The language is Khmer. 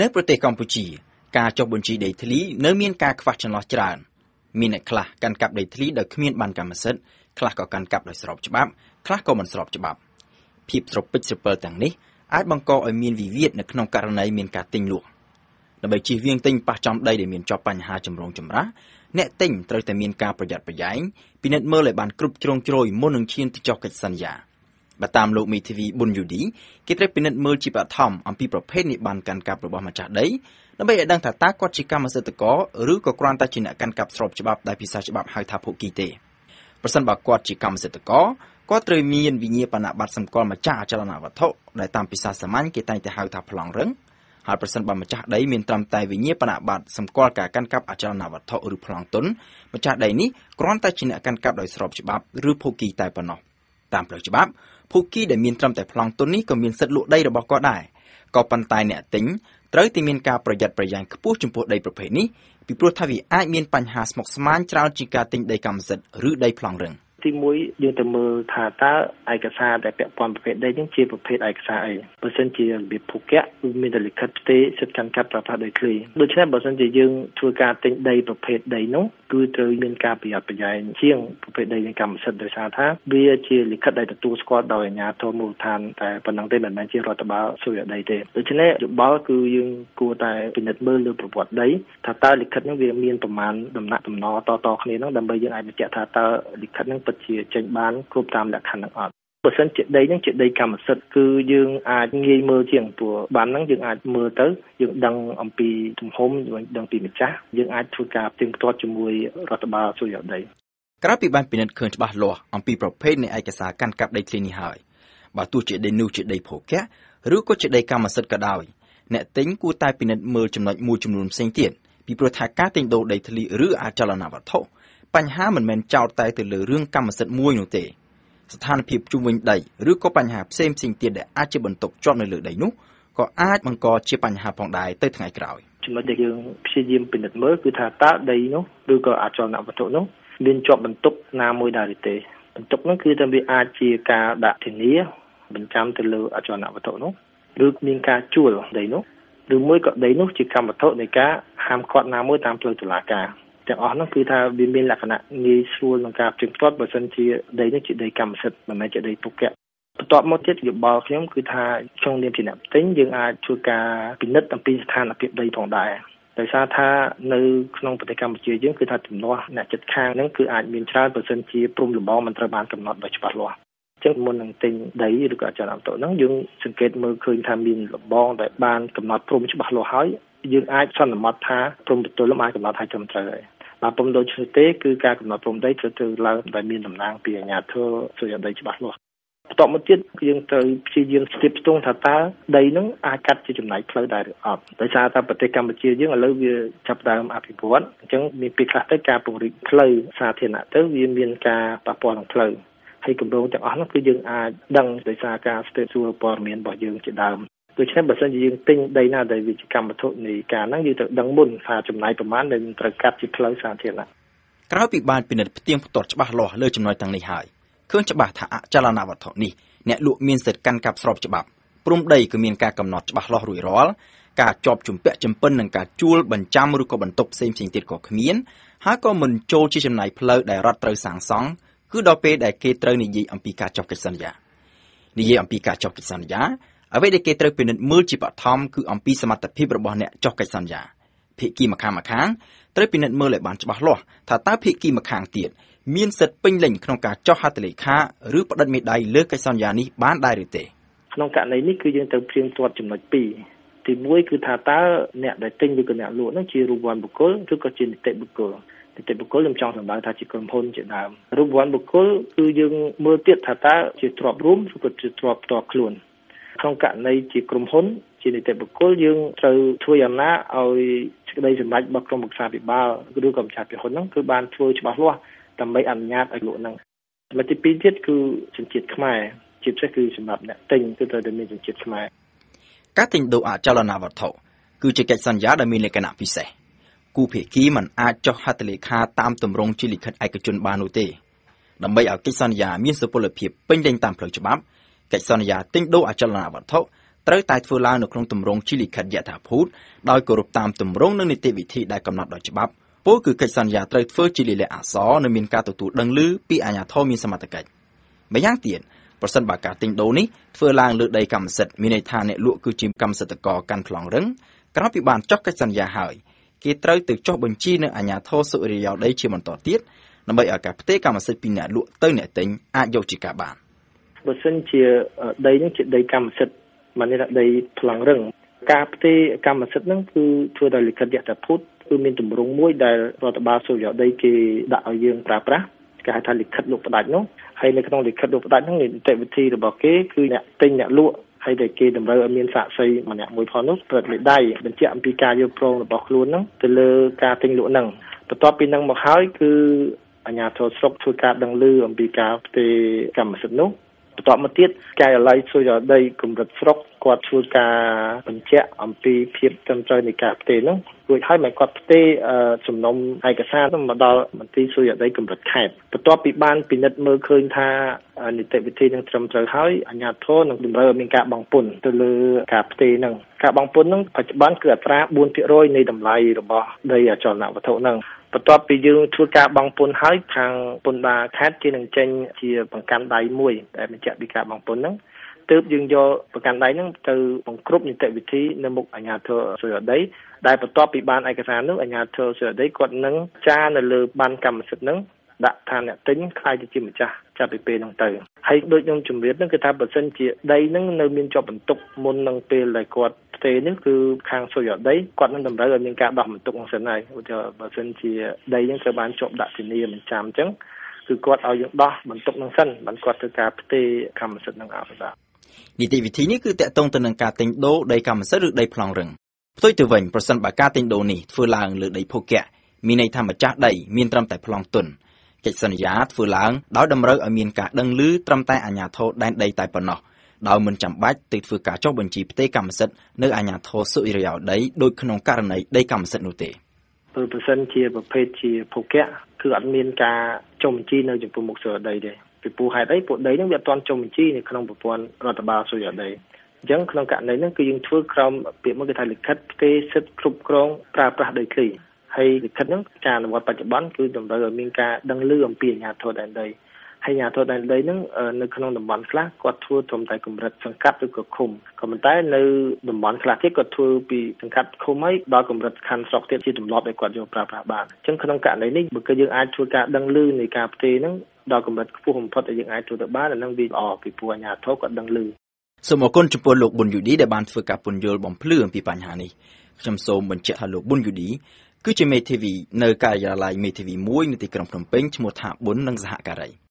នៅប្រទេសកម្ពុជា ការចុះបញ្ជីដីធ្លីនៅមានការខ្វះចន្លោះច្រើន មានអ្នកខ្លះកាន់កាប់ដីធ្លីដោយគ្មានបានកម្មសិទ្ធិខ្លះក៏កាន់កាប់ដោយស្របច្បាប់ខ្លះក៏មិនស្របច្បាប់ភាពស្រពិចស្រពិលទាំងនេះអាចបង្កឲ្យមានវិវាទនៅក្នុងករណីមានការទិញលក់ដើម្បីជៀសវាងទិញប៉ះចំដីដែលមានជាប់បញ្ហាចម្រូងចម្រាសអ្នកទិញត្រូវតែមានការប្រយ័ត្នប្រយែងពិនិត្យមើលឲ្យបានគ្រប់ជ្រុងជ្រោយមុននឹងឈានទៅចុះកិច្ចសន្យា បើតាមលោកមេធាវីប៊ុនយូឌីគេត្រូវពិនិត្យមើលជាបឋមអំពីប្រភេទនៃបានកាន់កាប់របស់ម្ចាស់ដីដើម្បីឲ្យដឹងថាតើគាត់ជាកម្មសិទ្ធិករឬក៏គ្រាន់តែជាអ្នកកាន់កាប់ស្របច្បាប់ដែលភាសាច្បាប់ហៅថាភូគីទេប្រសិនបើគាត់ជាកម្មសិទ្ធិករគាត់ត្រូវមានវិញ្ញាបនបត្រសម្គាល់ម្ចាស់អចលនវត្ថុដែលតាមភាសាសាមញ្ញគេតែងតែហៅថាប្លង់រឹងហើយប្រសិនបើម្ចាស់ដីមានត្រឹមតែវិញ្ញាបនបត្រសម្គាល់ការកាន់កាប់អចលនវត្ថុឬប្លង់ទុនម្ចាស់ដីនេះគ្រាន់តែជាអ្នកកាន់កាប់ដោយស្របច្បាប់ឬភូគីតែប៉ុណ្ណោះតាមផ្លូវច្បាប់ ភូគីដែលមានត្រឹមតែប្លង់ទុននេះក៏មានសិទ្ធិលក់ដីរបស់គាត់ដែរក៏ប៉ុន្តែអ្នកទិញត្រូវតែមានការប្រយ័ត្នប្រយែងខ្ពស់ចំពោះដីប្រភេទនេះពីព្រោះថាវាអាចមានបញ្ហាស្មុគស្មាញច្រើនជាងការទិញដីកម្មសិទ្ធិឬដីប្លង់រឹង។ ទី1យើងទៅមើលថាតើឯកសារដែលពាក់ព័ន្ធប្រភេទដីហ្នឹងជាប្រភេទឯកសារអីបើសិនជារបៀបភូកៈគឺមានតែលិខិតផ្ទេរសិទ្ធិកាន់កាប់ប្រផាសដីធ្លីដូច្នេះបើសិនជាយើងធ្វើការទិញដីប្រភេទដីនោះគឺត្រូវមានការប្រយ័ត្នប្រយែងជាងប្រភេទដីនៃកម្មសិទ្ធិដោយសារថាវាជាលិខិតដែលទទួលស្គាល់ដោយអាជ្ញាធរមូលដ្ឋានតែប៉ុណ្ណឹងទេមិនមែនជារដ្ឋបាលសុយដីទេដូច្នេះយោបល់គឺយើងគួរតែពិនិត្យមើលលើប្រវត្តិដីថាតើលិខិតហ្នឹងវាមានប្រមាណដំណាក់ដំណតតគ្នាហ្នឹងដើម្បីយើងអាចបញ្ជាក់ថាតើលិខិតហ្នឹងពិតជាចេញបានគ្រប់តាមលក្ខខណ្ឌហ្នឹងអត់បើសិនជាដីហ្នឹងជាដីកម្មសិទ្ធិគឺយើងអាចងាយមើលជាងព្រោះបានហ្នឹងយើងអាចមើលទៅយើងដឹងអំពីទំហំយើងដឹងពីម្ចាស់យើងអាចធ្វើការផ្ទៀងផ្ទាត់ជាមួយរដ្ឋបាលសុយោដីក្រៅពីបានពិនិត្យឃើញច្បាស់លាស់អំពីប្រភេទនៃឯកសារកាន់កាប់ដីធ្លីនេះហើយបើទោះជាដីនោះជាដីភោគៈឬក៏ជាដីកម្មសិទ្ធិក៏ដោយអ្នកទិញគួរតែពិនិត្យមើលចំណុចមួយចំនួនផ្សេងទៀតពីព្រោះថាការទិញដូរដីធ្លីឬអចលនវត្ថុ បញ្ហាមិនមែនចោទតែទៅលើរឿងកម្មសិទ្ធិមួយនោះទេស្ថានភាពជុំវិញដីឬក៏បញ្ហាផ្សេងផ្សេងទៀតដែលអាចជាបន្ទុកជាប់នៅលើដីនោះក៏អាចបង្កជាបញ្ហាផងដែរទៅថ្ងៃក្រោយចំណុចដែលយើងព្យាយាមពិនិត្យមើលគឺថាតើដីនោះឬក៏អចលនវត្ថុនោះមានជាប់បន្ទុកណាមួយដែរទេបន្ទុកនោះគឺថាវាអាចជាការដាក់ធានាបញ្ចាំទៅលើអចលនវត្ថុនោះឬមានការជួលដីនោះឬមួយក៏ដីនោះជាកម្មវត្ថុនៃការហាមឃាត់ណាមួយតាមផ្លូវតុលាការ ទាំងអស់នោះគឺថាវាមានលក្ខណៈងាយស្រួលក្នុងការផ្ទៀងផ្ទាត់បើសិនជាដីនេះជាដីកម្មសិទ្ធិមិនមែនជាដីពុកៈបន្ទាប់មកទៀតយោបល់ខ្ញុំគឺថាក្នុងនាមជាអ្នកទិញយើងអាចជួយការពិនិត្យអំពីស្ថានភាពដីផងដែរដោយសារថានៅក្នុងប្រទេសកម្ពុជាយើងគឺថាចំនួនអ្នកចិត្តខាងហ្នឹងគឺអាចមានច្រើនបើសិនជាព្រំលំបមិនត្រូវបានកំណត់ដោយច្បាស់លាស់ចឹងមុននឹងទិញដីឬក៏អចលនវត្ថុហ្នឹងយើងសង្កេតមើលឃើញថាមានលបងដែលបានកំណត់ព្រំច្បាស់លាស់ហើយ យើងអាចសន្មត់ថាព្រំប្រទល់អាចកំណត់ឲ្យត្រឹមត្រូវហើយបើពុំដូច្នេះទេគឺការកំណត់ព្រំដីត្រូវទៅឡើងដែលមានតំណាងពីអាជ្ញាធរសុយដីច្បាស់លាស់បន្ទាប់មកទៀតយើងត្រូវព្យាយាមស្ទាបស្ទង់ថាតើដីនឹងអាចកាត់ជាចំណាយផ្លូវដែរឬអត់ដោយសារតែប្រទេសកម្ពុជាយើងឥឡូវវាចាប់ដើមអភិវឌ្ឍអញ្ចឹងមានពេលខ្លះទៅការពង្រីកផ្លូវសាធារណៈទៅវាមានការប៉ះពាល់នឹងផ្លូវហើយគម្រោងទាំងអស់នោះគឺយើងអាចដឹងដោយសារការស្ទាបសួរព័ត៌មានរបស់យើងជាដើម ដូច្នេះបើសិនជាយើងទិញដីណាដែលវាជាកម្មវត្ថុនៃការហ្នឹងយើងត្រូវដឹងមុនថាចំណាយប្រមាណដែលត្រូវកាត់ជាផ្លូវសាធារណៈក្រោយពីបានពិនិត្យផ្ទៀងផ្ទាត់ច្បាស់លាស់លើចំណុចទាំងនេះហើយឃើញច្បាស់ថាអចលនវត្ថុនេះអ្នកលក់មានសិទ្ធិកាន់កាប់ស្របច្បាប់ព្រំដីគឺមានការកំណត់ច្បាស់លាស់រួចរាល់ការជាប់ជំពាក់ចម្ពិននឹងការជួលបញ្ចាំឬក៏បន្ទុកផ្សេងផ្សេងទៀតក៏គ្មានហើយក៏មិនចូលជាចំណាយផ្លូវដែលរដ្ឋត្រូវសាងសង់គឺដល់ពេលដែលគេត្រូវនិយាយអំពីការចុះកិច្ចសន្យានិយាយអំពីការចុះកិច្ចសន្យា អ្វីដែលគេត្រូវពិនិត្យមើលជាបឋមគឺអំពីសមត្ថភាពរបស់អ្នកចុះកិច្ចសន្យាភាគីម្ខាងម្ខាងត្រូវពិនិត្យមើលឲ្យបានច្បាស់លាស់ថាតើភាគីម្ខាងទៀតមានសិទ្ធិពេញលេញក្នុងការចុះហត្ថលេខាឬផ្តិតមេដាយលើកិច្ចសន្យានេះបានដែរឬទេក្នុងករណីនេះគឺយើងត្រូវព្រៀងទាត់ចំណុច2ទី1គឺថាតើអ្នកដែលទិញឬក៏អ្នកលក់នោះជារូបវ័នបុគ្គលឬក៏ជានីតិបុគ្គលនីតិបុគ្គលខ្ញុំចង់សម្ដៅថាជាក្រុមហ៊ុនជាដើមរូបវ័នបុគ្គលគឺយើងមើលទៀតថាតើជាទ្រព្យរួមឬក៏ជាទ្រព្យផ្ទាល់ខ្លួន ក្នុងករណីជាក្រុមហ៊ុន ជានីតិបុគ្គលយើងត្រូវធ្វើយ៉ាងណាឲ្យសេចក្តីសម្រេចរបស់ក្រុមប្រឹក្សាពិបាលឬក៏ម្ចាស់ពិហ៊ុនហ្នឹងគឺបានធ្វើច្បាស់លាស់ដើម្បីអនុញ្ញាតឲ្យលក់ហ្នឹងចំណុចទី2ទៀតគឺជនជាតិខ្មែរជាពិសេសគឺសម្រាប់អ្នកទិញគឺត្រូវតែមានជនជាតិខ្មែរការទិញដូរអចលនវត្ថុគឺជាកិច្ចសន្យាដែលមានលក្ខណៈពិសេសគូភាគីមិនអាចចុះហត្ថលេខាតាមទម្រង់ជាលិខិតឯកជនបាននោះទេដើម្បីឲ្យកិច្ចសន្យាមានសុពលភាពពេញលេញតាមផ្លូវច្បាប់ កិច្ចសន្យាទិញដូរអចលនវត្ថុត្រូវតែធ្វើឡើងនៅក្នុងទម្រង់ជាលិខិតយថាភូតដោយគោរពតាមទម្រង់និងនីតិវិធីដែលកំណត់ដោយច្បាប់ពោលគឺកិច្ចសន្យាត្រូវធ្វើជាលិលាអក្សរនិងមានការទទួលដឹងឮពីអាជ្ញាធរមានសមត្ថកិច្ចម្យ៉ាងទៀតប្រសិនបើការទិញដូរនេះធ្វើឡើងលើដីកម្មសិទ្ធិមានន័យថាអ្នកលក់គឺជាកម្មសិទ្ធិករកាន់ប្លង់រឹងក្រោយពីបានចុះកិច្ចសន្យាហើយគេត្រូវទៅចុះបញ្ជីនៅអាជ្ញាធរសុរិយោដីជាបន្តទៀតដើម្បីឲ្យការផ្ទេរកម្មសិទ្ធិពីអ្នកលក់ទៅអ្នកទិញអាចយកជាការបាន បើសិនជាដីនឹងជាដីកម្មសិទ្ធិមិននេះថាដីប្លង់រឹងការផ្ទេរកម្មសិទ្ធិហ្នឹងគឺធ្វើដោយលិខិតយថាភូតគឺមានទម្រង់មួយដែលរដ្ឋបាលសុរិយោដីគេដាក់ឲ្យយើងប្រើប្រាស់គេហៅថាលិខិតលោកផ្ដាច់នោះហើយនៅក្នុងលិខិតលោកផ្ដាច់ហ្នឹងនីតិវិធីរបស់គេគឺអ្នកទិញអ្នកលក់ហើយតែគេតម្រូវឲ្យមានសាក្សីម្នាក់មួយផងនោះព្រឹកលេដៃបញ្ជាក់អំពីការយល់ព្រមរបស់ខ្លួនហ្នឹងទៅលើការទិញលក់ហ្នឹងបន្ទាប់ពីហ្នឹងមកហើយគឺអាជ្ញាធរស្រុកធ្វើការដឹងឮអំពីការផ្ទេរកម្មសិទ្ធិនោះ បន្ទាប់មកទៀតកាយឡ័យសុយោដីកម្រិតស្រុកគាត់ធ្វើការបញ្ជាក់អំពីភាពត្រឹមត្រូវនៃការផ្ទេរនោះរួចហើយមិនគាត់ផ្ទេរសំណុំឯកសារមកដល់មន្ទីរសុយោដីកម្រិតខេត្តបន្ទាប់ពីបានពិនិត្យមើលឃើញថានីតិវិធីនឹងត្រឹមត្រូវហើយអាជ្ញាធរនឹងតម្រូវឲ្យមានការបង់ពន្ធទៅលើការផ្ទេរនឹងការបង់ពន្ធនឹងបច្ចុប្បន្នគឺអត្រា4%នៃតម្លៃរបស់ដីអចលនវត្ថុនឹង បន្ទាប់ពីយើងធ្វើការបង់ពន្ធហើយខាងពន្ធដារខេត្តគេនឹងចេញជាបង្កាន់ដៃមួយដែលបញ្ជាក់ពីការបង់ពន្ធហ្នឹងទើបយើងយកប្រកាន់ដៃហ្នឹងទៅបង្គ្រប់នីតិវិធីនៅមុខអាជ្ញាធរសុរដីដែលបន្ទាប់ពីបានឯកសារនោះអាជ្ញាធរសុរដីគាត់នឹងចារនៅលើបានកម្មសិទ្ធិហ្នឹងដាក់ថាអ្នកទិញខ្លាយទៅជាម្ចាស់ចាប់ពីពេលហ្នឹងទៅ ហើយដូចខ្ញុំជម្រាបហ្នឹងគឺថាបើសិនជាដីហ្នឹងនៅមានជាប់បន្ទុកមុននឹងពេលដែលគាត់ផ្ទេរនេះគឺខាងសុយដីគាត់នឹងតម្រូវឲ្យមានការដោះបន្ទុកហ្នឹងសិនហើយឧទាហរណ៍បើសិនជាដីហ្នឹងត្រូវបានជាប់ដាក់ធានាមិនចាំអញ្ចឹងគឺគាត់ឲ្យយើងដោះបន្ទុកហ្នឹងសិនបានគាត់ធ្វើការផ្ទេរកម្មសិទ្ធិនឹងអភិបាលនីតិវិធីនេះគឺតកតងទៅនឹងការទិញដូរដីកម្មសិទ្ធិឬដីប្លង់រឹងផ្ទុយទៅវិញប្រសិនបើការទិញដូរនេះធ្វើឡើងលើដីភូកៈមានន័យថាម្ចាស់ដីមានត្រឹមតែប្លង់ទុន កិច្ចសន្យាធ្វើឡើងដោយតម្រូវឲ្យមានការដឹងឮត្រឹមតែអាជ្ញាធរដែនដីតែប៉ុណ្ណោះដោយមិនចាំបាច់ទៅធ្វើការចុះបញ្ជីផ្ទេរកម្មសិទ្ធិនៅអាជ្ញាធរសុរិយោដីដូចក្នុងករណីដីកម្មសិទ្ធិនោះទេបើប្រសិនជាប្រភេទជាភូកៈគឺអត់មានការចុះបញ្ជីនៅចំពោះមុខសុរិយោដីទេពីព្រោះហេតុអីពួកដីហ្នឹងវាអត់ទាន់ចុះបញ្ជីនៅក្នុងប្រព័ន្ធរដ្ឋបាលសុរិយោដីអញ្ចឹងក្នុងករណីហ្នឹងគឺយើងធ្វើក្រោមពាក្យមួយគេថាលិខិតផ្ទេរសិទ្ធិគ្រប់គ្រងប្រើប្រាស់ដីធ្លី ហើយលិខិតហ្នឹងការអនុវត្តបច្ចុប្បន្នគឺតម្រូវឲ្យមានការដឹងឮអំពីអាជ្ញាធរដែនដីហើយអាជ្ញាធរដែនដីហ្នឹងនៅក្នុងតំបន់ខ្លះគាត់ធ្វើត្រឹមតែកម្រិតសង្កាត់ឬក៏ឃុំក៏ប៉ុន្តែនៅតំបន់ខ្លះទៀតគាត់ធ្វើពីសង្កាត់ឃុំហើយដល់កម្រិតខណ្ឌស្រុកទៀតជាទម្លាប់ដែលគាត់យកប្រើប្រាស់បានអញ្ចឹងក្នុងករណីនេះបើគឺយើងអាចធ្វើការដឹងឮនៃការផ្ទេរហ្នឹងដល់កម្រិតខ្ពស់បំផុតដែលយើងអាចធ្វើទៅបានអានឹងវាល្អពីព្រោះអាជ្ញាធរគាត់ដឹងឮសូមអរគុណចំពោះលោកប៊ុនយូឌីដែលបានធ្វើការពន្យល់បំភ្លឺអំពីបញ្ហានេះខ្ញុំសូមបញ្ជាក់ថាលោកប៊ុនយូឌី គឺជាមេធាវីនៅការិយាល័យមេធាវីមួយនៅទីក្រុងភ្នំពេញឈ្មោះថា ប៊ុន និងសហការី